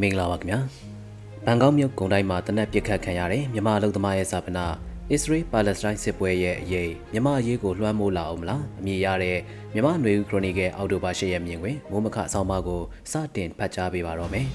မင်္ဂလာပါခင်ဗျာဘန်ကောက်မြို့ဂုံတိုင်းမှာတနက်ပစ်ခတ်ခံရတဲ့မြန်မာအလုပ်သမားရဲ့စာပနာအစ္စရေးပါလက်စတိုင်းစစ်ပွဲရဲ့အရေးမြန်မာအရေးကိုလွှမ်းမိုးလာအောင်မလားအမည်ရတဲ့မြန်မာຫນွေဦးခရိုနီကယ်အောက်တိုဘာ၈ရက်မြင်တွင်မိုးမခအဆောင်မကိုစတင်ဖတ်ကြားပေးပါတော့မယ်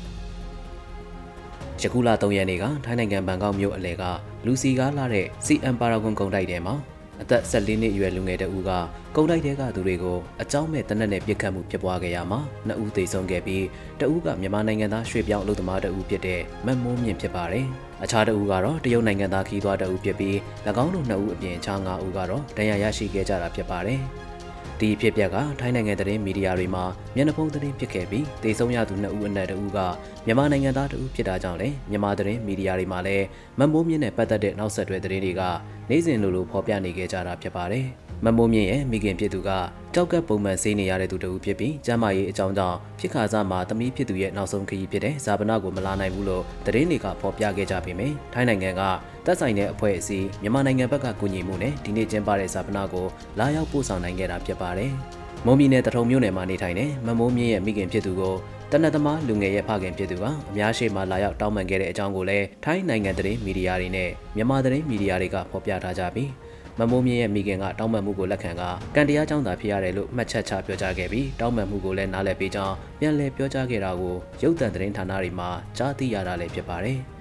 ယခုလ3ရက်နေ့ကထိုင်းနိုင်ငံဘန်ကောက်မြို့အလယ်ကလူစီကားလာတဲ့ CM Paragon ဂုံတိုက်ထဲမှာ အသက်14နှစ်အရွယ်လူငယ်တဦးကကုန်းတိုက်တဲကသူတွေကိုအကြောင်းမဲ့တနက်နဲ့ပြစ်ခတ်မှုဖြစ်ပွားခဲ့ရမှာနှစ်ဦးသေဆုံးခဲ့ပြီးတဦးကမြန်မာနိုင်ငံသားရွှေပြောင်းအလုပ်သမားတဦးဖြစ်တဲ့မတ်မိုးမြင့်ဖြစ်ပါတယ်။အခြားတဦးကတော့တရုတ်နိုင်ငံသားခီးသွွားတဦးဖြစ်ပြီး၎င်းတို့နှစ်ဦးအပြင်အခြား၅ဦးကတော့ဒဏ်ရာရရှိခဲ့ကြတာဖြစ်ပါတယ်။ ဒီဖြစ်ပျက်ကထိုင်းနိုင်ငံသတင်းမီဒီယာတွေမှာမျက်နှာဖုံးသတင်းဖြစ်ခဲ့ပြီးတေဆုံးရသူနှစ်ဦးအနက်တဦးကမြန်မာနိုင်ငံသားတဦးဖြစ်တာကြောင့်လည်းမြန်မာသတင်းမီဒီယာတွေမှာလည်းမမိုးမြင့်နဲ့ပတ်သက်တဲ့နောက်ဆက်တွဲသတင်းတွေကနေ့စဉ်လိုလိုဖော်ပြနေခဲ့ကြတာဖြစ်ပါတယ်။ မမိုးမြင့်ရဲ့မိခင်ဖြစ်သူကတောက်ကပုံမှန်ဆေးနေရတဲ့သူတဦးဖြစ်ပြီးကျမကြီးအကြောင်းကြောင့်ဖြစ်ခါစားမှာသမီးဖြစ်သူရဲ့နောက်ဆုံးခရီးဖြစ်တဲ့ဇာပနာကိုမလာနိုင်ဘူးလို့သတင်းတွေကဖော်ပြခဲ့ကြပေမယ့်ထိုင်းနိုင်ငံကတပ်ဆိုင်တဲ့အဖွဲ့အစည်းမြန်မာနိုင်ငံဘက်ကကူညီမှုနဲ့ဒီနေ့ကျင်းပတဲ့ဇာပနာကိုလာရောက်ပို့ဆောင်နိုင်ခဲ့တာဖြစ်ပါတယ်။မုံမီနယ်တထုံမြို့နယ်မှာနေထိုင်တဲ့မမိုးမြင့်ရဲ့မိခင်ဖြစ်သူကိုတနက်သမားလူငယ်ရဲ့ဖခင်ဖြစ်သူကအများရှိမှလာရောက်တောင်းပန်ခဲ့တဲ့အကြောင်းကိုလည်းထိုင်းနိုင်ငံသတင်းမီဒီယာတွေနဲ့မြန်မာသတင်းမီဒီယာတွေကဖော်ပြထားကြပြီး မမိုးမြင့်ရဲ့မိခင်ကတောင်းပန်မှုကိုလက်ခံကကံတရားကြောင့်သာဖြစ်ရတယ်လို့မှတ်ချက်ချပြောကြားခဲ့ပြီးတောင်းပန်မှုကိုလည်းနားလည်ပေးကြောင်းပြန်လည်ပြောကြားခဲ့တာကိုရုပ်သံသတင်းဌာနတွေမှာကြားသိရတာလည်းဖြစ်ပါတယ်။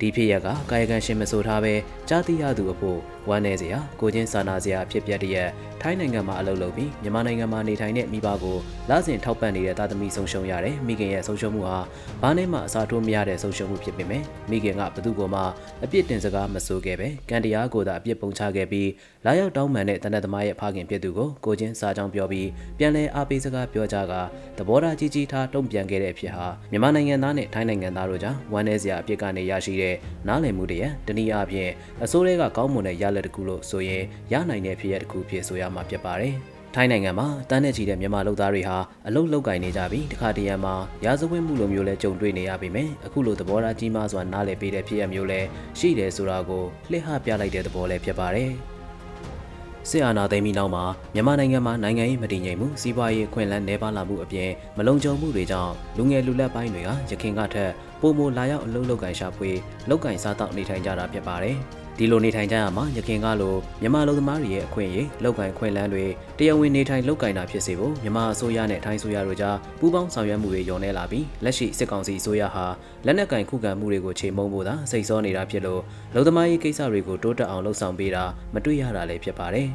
ဒီဖြစ်ရကကာယကံရှင်မဆိုထားပဲ ကြားသိရသူအဖို့ဝမ်းနည်းစရာကိုချင်းစာနာစရာဖြစ်ပျက်တရက်ထိုင်းနိုင်ငံမှာအလုပ်လုပ်ပြီးမြန်မာနိုင်ငံမှာနေထိုင်တဲ့မိဘကိုလစဉ်ထောက်ပံ့နေတဲ့သားသမီးဆုံးရှုံးရတယ်မိခင်ရဲ့ဆုံးရှုံးမှုဟာဘာနဲ့မှအစားထိုးမရတဲ့ဆုံးရှုံးမှုဖြစ်ပေမဲ့မိခင်ကဘသူ့ကိုမှအပြစ်တင်စကားမဆိုခဲ့ပဲကံတရားကိုသာအပြစ်ပုံချခဲ့ပြီးလာရောက်တောင်းပန်တဲ့တနက်သမားရဲ့ဖခင်ဖြစ်သူကိုကိုချင်းစာကြောင်းပြောပြီးပြန်လဲအားပေးစကားပြောကြကသဘောထားကြီးကြီးထားတုံ့ပြန်ခဲ့တဲ့အဖြစ်ဟာမြန်မာနိုင်ငံသားနဲ့ထိုင်းနိုင်ငံသားတို့ကြားဝမ်းနည်းစရာအပြစ်ကနေရရှိတဲ့နားလည်မှုတရတနည်းအားဖြင့်အစိုးရကကောင်းမွန်တဲ့ရလဒ်တစ်ခုလို့ဆိုရင်ရနိုင်တဲ့ဖြစ်ရတစ်ခုဖြစ်ဆိုရမှာဖြစ်ပါတယ်။ထိုင်းနိုင်ငံမှာတန်းနဲ့ချီတဲ့မြန်မာလူသားတွေဟာအလုတ်လောက်ကင်နေကြပြီးတခါတရံမှာရာဇဝတ်မှုလိုမျိုးလဲကြုံတွေ့နေရပေမယ့်အခုလိုသဘောထားကြီးမားစွာနားလည်ပေးတဲ့ဖြစ်ရမျိုးလဲရှိတယ်ဆိုတာကိုလှည့်ဟပြလိုက်တဲ့သဘောလဲဖြစ်ပါတယ်။စစ်အာဏာသိမ်းပြီးနောက်မှာမြန်မာနိုင်ငံမှာနိုင်ငံရေးမတည်ငြိမ်မှုစီးပွားရေးခွင့်လန်းနှဲပါလာမှုအပြင်မလုံခြုံမှုတွေကြောင့်လူငယ်လူလက်ပိုင်းတွေကရခင်ကထက်ပုံမလာရောက်အလုပ်လုပ်ကင်ရှာဖွေလုပ်ကင်စားတော့နေထိုင်ကြတာဖြစ်ပါတယ်။ ဒီလိုနေထိုင်ကြရမှာရခင်ကလိုမြန်မာလူသမားတွေရဲ့အခွင့်အရေးလောက်ကင်ခွင့်လန်းတွေတရားဝင်နေထိုင်လောက်ကင်တာဖြစ်စေဖို့မြန်မာအစိုးရနဲ့ထိုင်းအစိုးရတို့ကြားပူးပေါင်းဆောင်ရွက်မှုတွေညှော်နေလာပြီးလက်ရှိစစ်ကောင်စီအစိုးရဟာလက်နက်ကင်ခုခံမှုတွေကိုချိန်မုံဖို့သာစိတ်ဆောနေတာဖြစ်လို့လူသမားရေးကိစ္စတွေကိုတိုးတက်အောင်လှုပ်ဆောင်ပေးတာမတွေ့ရတာလည်းဖြစ်ပါတယ်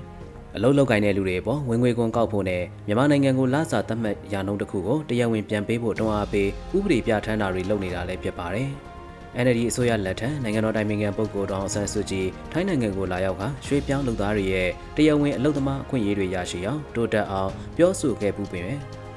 အလုတ်လောက်ကင်တဲ့လူတွေပေါ့ဝင်ငွေကွန်ကောက်ဖို့နဲ့မြန်မာနိုင်ငံကိုလစာသတ်မှတ်ရာနှုန်းတစ်ခုကိုတရားဝင်ပြန်ပေးဖို့တွန်းအားပေးဥပဒေပြဋ္ဌာန်းတာတွေလုပ်နေတာလည်းဖြစ်ပါတယ်။ NLD အစိုးရလက်ထက်နိုင်ငံတော်တိုင်ပင်ခံပုဂ္ဂိုလ်တော်ဆန်းစုကြည်ထိုင်းနိုင်ငံကိုလာရောက်ကရွှေပြောင်းလုပ်သားတွေရဲ့တရားဝင်အလုပ်သမားအခွင့်အရေးတွေရရှိအောင်တိုးတက်အောင်ပြောဆိုခဲ့ပူပင်ပဲ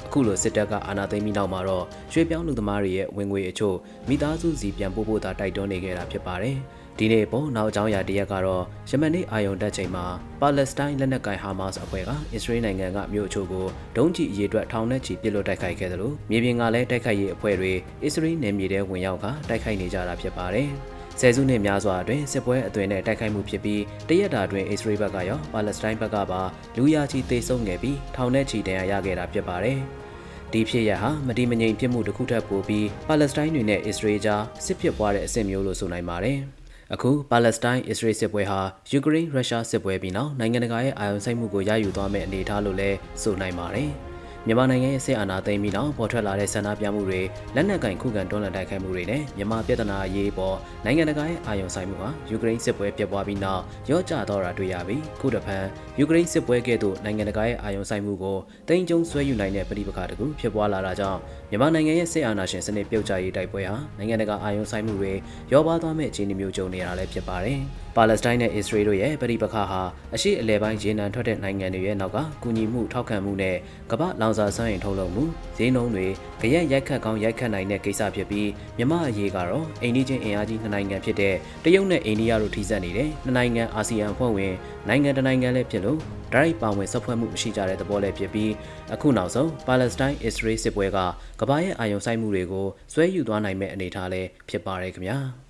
အခုလိုစစ်တပ်ကအာဏာသိမ်းပြီးနောက်မှာတော့ရွှေပြောင်းလူသမားတွေရဲ့ဝင်ငွေအချို့မိသားစုစီပြန်ပို့ဖို့သာတိုက်တွန်းနေခဲ့တာဖြစ်ပါတယ်။ ဒီနေ့ပေါ်နောက်အကြောင်းအရာတရက်ကတော့ယမန်နေ့အာယုံတက်ချိန်မှာပါလက်စတိုင်းလက်နက်ကိုင်ဟာမတ်စ်အဖွဲ့ကအစ္စရေးနိုင်ငံကမြို့အချို့ကိုဒုံးကျည်အရေးအတွက်ထောင်နဲ့ချီပစ်လွတ်တိုက်ခိုက်ခဲ့တယ်လို့မြေပြင်ကလည်းတိုက်ခိုက်ရေးအဖွဲ့တွေအစ္စရေးနယ်မြေထဲဝင်ရောက်ကတိုက်ခိုက်နေကြတာဖြစ်ပါတယ်။ဆယ်စုနှစ်များစွာအတွင်းစစ်ပွဲအသွင်နဲ့တိုက်ခိုက်မှုဖြစ်ပြီးတရက်တာတွင်အစ္စရေးဘက်ကရောပါလက်စတိုင်းဘက်ကပါလူရာချီသေဆုံးခဲ့ပြီးထောင်နဲ့ချီဒဏ်ရာရခဲ့တာဖြစ်ပါတယ်။ဒီဖြစ်ရဟာမတိမငြိမ်ဖြစ်မှုတစ်ခုထပ်ပိုပြီးပါလက်စတိုင်းတွေနဲ့အစ္စရေးကြားစစ်ဖြစ်ပွားတဲ့အဆင့်မျိုးလို့ဆိုနိုင်ပါတယ်။ အခုပါလက်စတိုင်းအစ္စရေးစစ်ပွဲဟာယူကရိန်းရုရှားစစ်ပွဲပြီးနောက်နိုင်ငံတကာရဲ့အာရုံစိုက်မှုကိုရယူသွားမယ့်အနေအထားလို့လည်းဆိုနိုင်ပါတယ်။ မြန်မာနိုင်ငံရဲ့စစ်အာဏာသိမ်းပြီးနောက်ပေါ်ထွက်လာတဲ့ဆန္ဒပြမှုတွေလက်နက်ကင်ခုခံတွန်းလှန်တိုက်ခိုက်မှုတွေနဲ့မြန်မာပြည်ထနာအရေးပေါ်နိုင်ငံတကာရဲ့အာရုံစိုက်မှုဟာယူကရိန်းစစ်ပွဲပြတ်ပွားပြီးနောက်ရော့ကျတော့တာတွေ့ရပြီးခုတစ်ဖန်ယူကရိန်းစစ်ပွဲကဲ့သို့နိုင်ငံတကာရဲ့အာရုံစိုက်မှုကိုတင်ကြုံဆွဲယူနိုင်တဲ့ပြည်ပခါတကူဖြစ်ပွားလာတာကြောင့်မြန်မာနိုင်ငံရဲ့စစ်အာဏာရှင်စနစ်ပြုတ်ကျရေးတိုက်ပွဲဟာနိုင်ငံတကာအာရုံစိုက်မှုတွေရောပါသွားမဲ့အခြေအနေမျိုးကြုံနေရတာလည်းဖြစ်ပါတယ်။ပါလက်စတိုင်းနဲ့အစ္စရေးတို့ရဲ့ပြည်ပခါဟာအရှိအလဲပိုင်းရေနံထွက်တဲ့နိုင်ငံတွေရဲ့နောက်ကကူညီမှုထောက်ခံမှုနဲ့ကမ္ဘာလောင်စာစွမ်းအင်ထုတ်လုပ်မှုဈေးနှုန်းတွေကြရက်ရိုက်ခတ်ကောင်းရိုက်ခတ်နိုင်တဲ့ကိစ္စဖြစ်ပြီးမြမအရေးကတော့အိန္ဒိချင်းအင်အားကြီးနှစ်နိုင်ငံဖြစ်တဲ့တရုတ်နဲ့အိန္ဒိယတို့ထိစပ်နေတဲ့နှစ်နိုင်ငံအာဆီယံအဖွဲ့ဝင်နိုင်ငံတနိုင်ငံလည်းဖြစ်လို့ဒရိုက်ပါဝင်ဆက်ဖွဲ့မှုမရှိကြတဲ့သဘောလည်းဖြစ်ပြီးအခုနောက်ဆုံးပါလက်စတိုင်းအစ္စရေးစစ်ပွဲကကမ္ဘာရဲ့အာရုံစိုက်မှုတွေကိုဆွဲယူသွားနိုင်မဲ့အနေအထားလည်းဖြစ်ပါရယ်ခင်ဗျာ။